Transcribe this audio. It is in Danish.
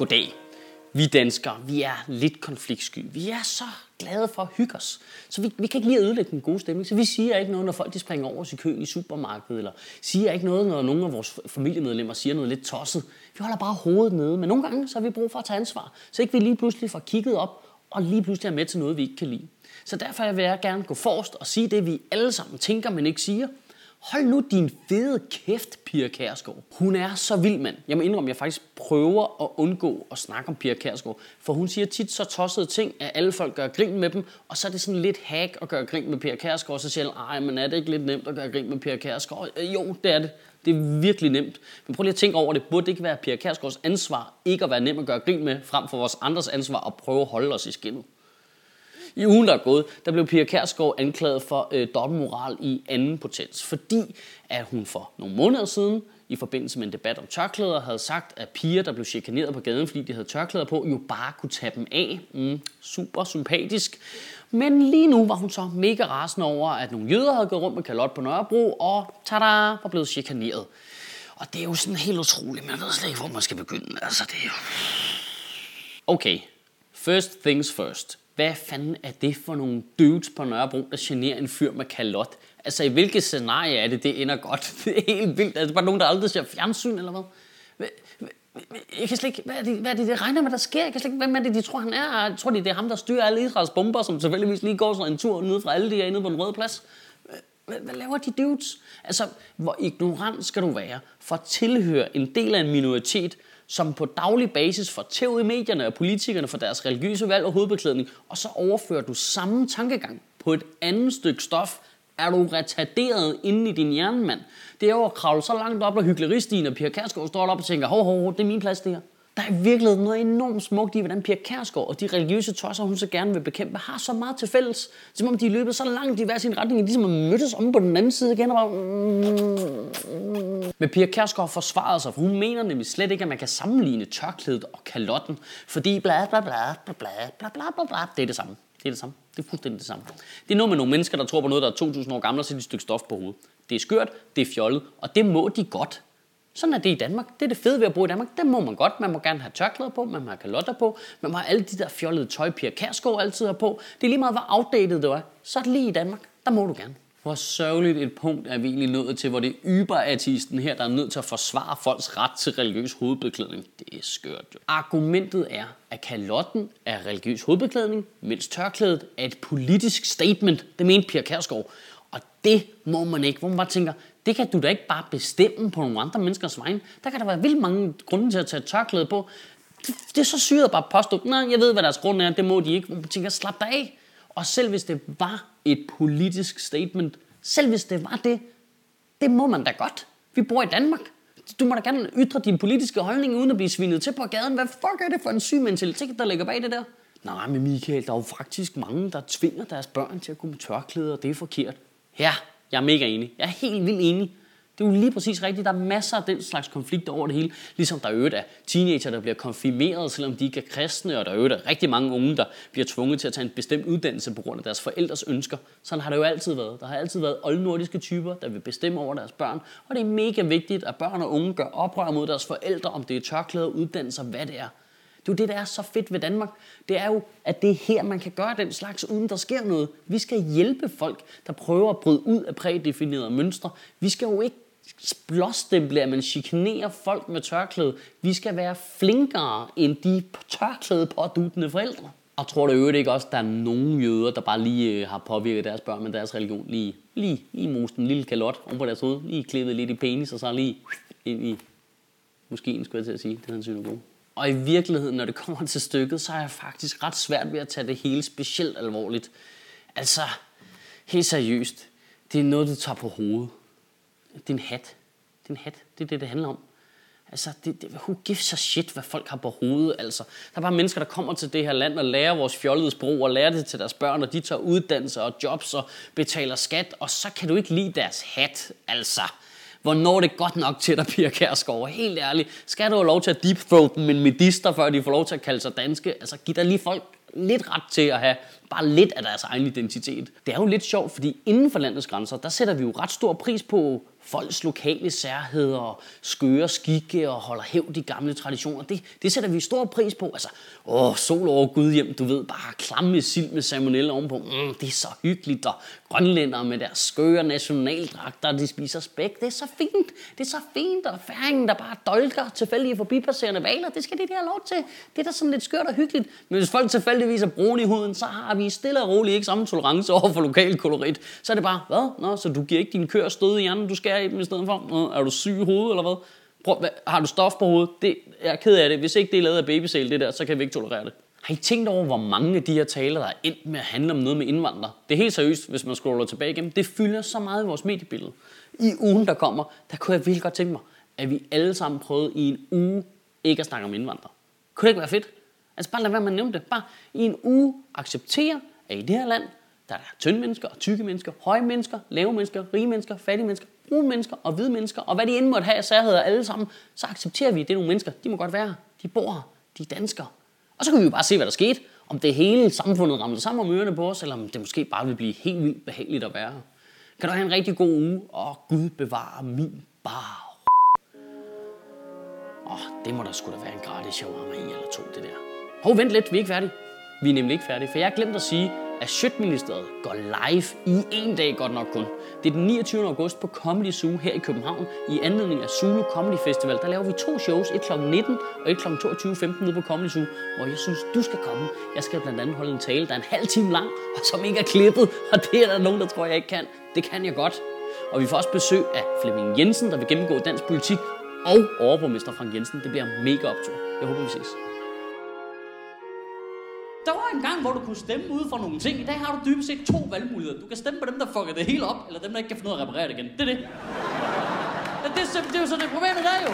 Goddag. Vi danskere, vi er lidt konfliktsky. Vi er så glade for at hygge os. Så vi, vi kan ikke lige ødelægge den gode stemning. Så vi siger ikke noget, når folk de springer over os i køen i supermarkedet, eller siger ikke noget, når nogle af vores familiemedlemmer siger noget lidt tosset. Vi holder bare hovedet nede. Men nogle gange så har vi brug for at tage ansvar, så ikke vi lige pludselig får kigget op, og lige pludselig er med til noget, vi ikke kan lide. Så derfor vil jeg gerne gå forrest og sige det, vi alle sammen tænker, men ikke siger. Hold nu din fede kæft, Pia Kærsgaard. Hun er så vild, mand. Jeg må indrømme, at jeg faktisk prøver at undgå at snakke om Pia Kærsgaard. For hun siger tit så tossede ting, at alle folk gør grin med dem. Og så er det sådan lidt hack at gøre grin med Pia Kærsgaard. Og så siger jeg, ej, men er det ikke lidt nemt at gøre grin med Pia Kærsgaard? Øh, jo, det er det. Det er virkelig nemt. Men prøv lige at tænke over, det burde det ikke være Pia Kærsgaards ansvar ikke at være nem at gøre grin med, frem for vores andres ansvar at prøve at holde os i skinnet. I ugen, der er gået, der blev Pia Kærsgaard anklaget for øh, dobbeltmoral i anden potens, fordi at hun for nogle måneder siden i forbindelse med en debat om tørklæder havde sagt, at piger, der blev chikaneret på gaden, fordi de havde tørklæder på, jo bare kunne tage dem af. Mm, super sympatisk. Men lige nu var hun så mega rasende over, at nogle jøder havde gået rundt med kalot på Nørrebro, og tada, var blevet chikaneret. Og det er jo sådan helt utroligt, men jeg ved slet ikke, hvor man skal begynde. Altså, det er jo... Okay, first things first hvad fanden er det for nogle dudes på Nørrebro, der generer en fyr med kalot? Altså, i hvilket scenarie er det, det ender godt? Det er helt vildt. Er det bare nogen, der aldrig ser fjernsyn, eller hvad? Jeg kan slet ikke, hvad er det, hvad er det, det regner med, der sker? Jeg kan slet ikke, hvem er det, de tror, han er? Jeg tror, det er ham, der styrer alle Israels bomber, som selvfølgelig lige går sådan en tur ned fra alle de her nede på den røde plads. Hvad, hvad laver de dudes? Altså, hvor ignorant skal du være for at tilhøre en del af en minoritet, som på daglig basis får tæv i medierne og politikerne for deres religiøse valg og hovedbeklædning, og så overfører du samme tankegang på et andet stykke stof, er du retarderet inde i din hjerne, mand. Det er jo at kravle så langt op, og hyggeleristien og Pia Kærsgaard står op og tænker, hov, hov, det er min plads, det her. Der er virkelig noget enormt smukt i, hvordan Pia Kærsgaard og de religiøse tosser, hun så gerne vil bekæmpe, har så meget til fælles. Som om de er løbet så langt i hver sin retning, at de ligesom som mødtes om på den anden side igen. Og bare... Men Pia Kærsgaard forsvarer sig, for hun mener nemlig slet ikke, at man kan sammenligne tørklædet og kalotten, fordi bla bla bla bla bla bla bla bla bla. Det er det samme. Det er det samme. Det er fuldstændig det samme. Det er noget med nogle mennesker, der tror på noget, der er 2000 år gammelt, og så et stykke stof på hovedet. Det er skørt, det er fjollet, og det må de godt. Sådan er det i Danmark. Det er det fede ved at bo i Danmark. Det må man godt. Man må gerne have tørklæder på, man må have kalotter på, man må have alle de der fjollede tøj, Pia Kærsgaard altid har på. Det er lige meget, hvor outdated det er. Så er det lige i Danmark. Der må du gerne. Hvor sørgeligt et punkt er vi egentlig nået til, hvor det er yberartisten her, der er nødt til at forsvare folks ret til religiøs hovedbeklædning. Det er skørt jo. Argumentet er, at kalotten er religiøs hovedbeklædning, mens tørklædet er et politisk statement. Det mente Pia Kærsgaard. Og det må man ikke, hvor man bare tænker, det kan du da ikke bare bestemme på nogle andre menneskers vegne. Der kan der være vildt mange grunde til at tage tørklæde på. Det, det er så syret at bare påstå, nej, jeg ved, hvad deres grund er, det må de ikke. Man tænker, slap dig af. Og selv hvis det var et politisk statement, selv hvis det var det, det må man da godt. Vi bor i Danmark. Du må da gerne ytre din politiske holdning, uden at blive svinet til på gaden. Hvad fuck er det for en syg mentalitet, der ligger bag det der? Nej, men Michael, der er jo faktisk mange, der tvinger deres børn til at gå med tørklæder, og det er forkert. Ja, jeg er mega enig. Jeg er helt vildt enig. Det er jo lige præcis rigtigt. Der er masser af den slags konflikter over det hele. Ligesom der er øvrigt af teenager, der bliver konfirmeret, selvom de ikke er kristne, og der er øvrigt af rigtig mange unge, der bliver tvunget til at tage en bestemt uddannelse på grund af deres forældres ønsker. Sådan har det jo altid været. Der har altid været oldnordiske typer, der vil bestemme over deres børn, og det er mega vigtigt, at børn og unge gør oprør mod deres forældre, om det er tørklæder, uddannelser, hvad det er. Det er jo det, der er så fedt ved Danmark. Det er jo, at det er her, man kan gøre den slags, uden der sker noget. Vi skal hjælpe folk, der prøver at bryde ud af prædefinerede mønstre. Vi skal jo ikke blåstemple, at man chikanerer folk med tørklæde. Vi skal være flinkere end de tørklæde pådutende forældre. Og tror du øvrigt ikke også, at der er nogen jøder, der bare lige øh, har påvirket deres børn med deres religion? Lige, lige, lige most en lille kalot om på deres hoved, lige klippet lidt i penis, og så lige ind i måske skulle jeg til at sige, det er en synagoge. Og i virkeligheden, når det kommer til stykket, så er jeg faktisk ret svært ved at tage det hele specielt alvorligt. Altså, helt seriøst, det er noget, du tager på hovedet. Din hat. Din hat. Det er det, det handler om. Altså, det, det, who gives a shit, hvad folk har på hovedet, altså. Der er bare mennesker, der kommer til det her land og lærer vores fjollede sprog og lærer det til deres børn, og de tager uddannelse og jobs og betaler skat, og så kan du ikke lide deres hat, altså. Hvornår er det godt nok til dig, Pia Kærsgaard? Helt ærligt, skal du have lov til at deepthroat dem med medister, før de får lov til at kalde sig danske? Altså, giv dig lige folk lidt ret til at have bare lidt af deres egen identitet. Det er jo lidt sjovt, fordi inden for landets grænser, der sætter vi jo ret stor pris på folks lokale særheder og skøre skikke og holder hævd de gamle traditioner. Det, det sætter vi stor pris på. Altså, åh, sol over Gud hjem, du ved, bare klamme sild med salmonella ovenpå. Mm, det er så hyggeligt, og grønlændere med deres skøre nationaldragter, de spiser spæk. Det er så fint, det er så fint, og færingen, der bare dolker tilfældige forbipasserende valer, det skal de der have lov til. Det er da sådan lidt skørt og hyggeligt. Men hvis folk tilfældigvis er brune i huden, så har vi stille og roligt ikke samme tolerance over for lokal kolorit. Så er det bare, hvad? Nå, så du giver ikke din køer stød i hjernen, du skære i dem i stedet for? Er du syg i hovedet, eller hvad? Prøv, hvad? Har du stof på hovedet? Det, jeg er ked af det. Hvis ikke det er lavet af babysæl, det der, så kan vi ikke tolerere det. Har I tænkt over, hvor mange af de her taler, der er endt med at handle om noget med indvandrere? Det er helt seriøst, hvis man scroller tilbage igennem. Det fylder så meget i vores mediebillede. I ugen, der kommer, der kunne jeg virkelig godt tænke mig, at vi alle sammen prøvede i en uge ikke at snakke om indvandrere. Kunne det ikke være fedt? Altså bare lad være med at nævne det. Bare i en uge acceptere, at i det her land, der er tynde mennesker og tykke mennesker, høje mennesker, lave mennesker, rige mennesker, fattige mennesker, brune mennesker og hvide mennesker, og hvad de end måtte have af særheder alle sammen, så accepterer vi, at det er nogle mennesker. De må godt være her. De bor her. De er danskere. Og så kan vi jo bare se, hvad der skete. Om det hele samfundet ramler sammen om ørerne på os, eller om det måske bare vil blive helt vildt behageligt at være her. Kan du have en rigtig god uge, og Gud bevare min bar. Åh, oh, det må der skulle da være en gratis shawarma i eller to, det der. Hov, vent lidt, vi er ikke færdige. Vi er nemlig ikke færdige, for jeg har glemt at sige, at Sjøtministeriet går live i en dag godt nok kun. Det er den 29. august på Comedy Zoo her i København i anledning af Zulu Comedy Festival. Der laver vi to shows, et kl. 19 og et kl. 22.15 nede på Comedy Zoo, hvor jeg synes, du skal komme. Jeg skal blandt andet holde en tale, der er en halv time lang, og som ikke er klippet, og det er der nogen, der tror, jeg ikke kan. Det kan jeg godt. Og vi får også besøg af Flemming Jensen, der vil gennemgå dansk politik, og overborgmester Frank Jensen. Det bliver mega optur. Jeg håber, vi ses. Der var en gang, hvor du kunne stemme ud for nogle ting. I dag har du dybest set to valgmuligheder. Du kan stemme på dem, der fucker det hele op, eller dem, der ikke kan finde ud af at reparere det igen. Det er det. Det, er, det er jo så det problemet der jo.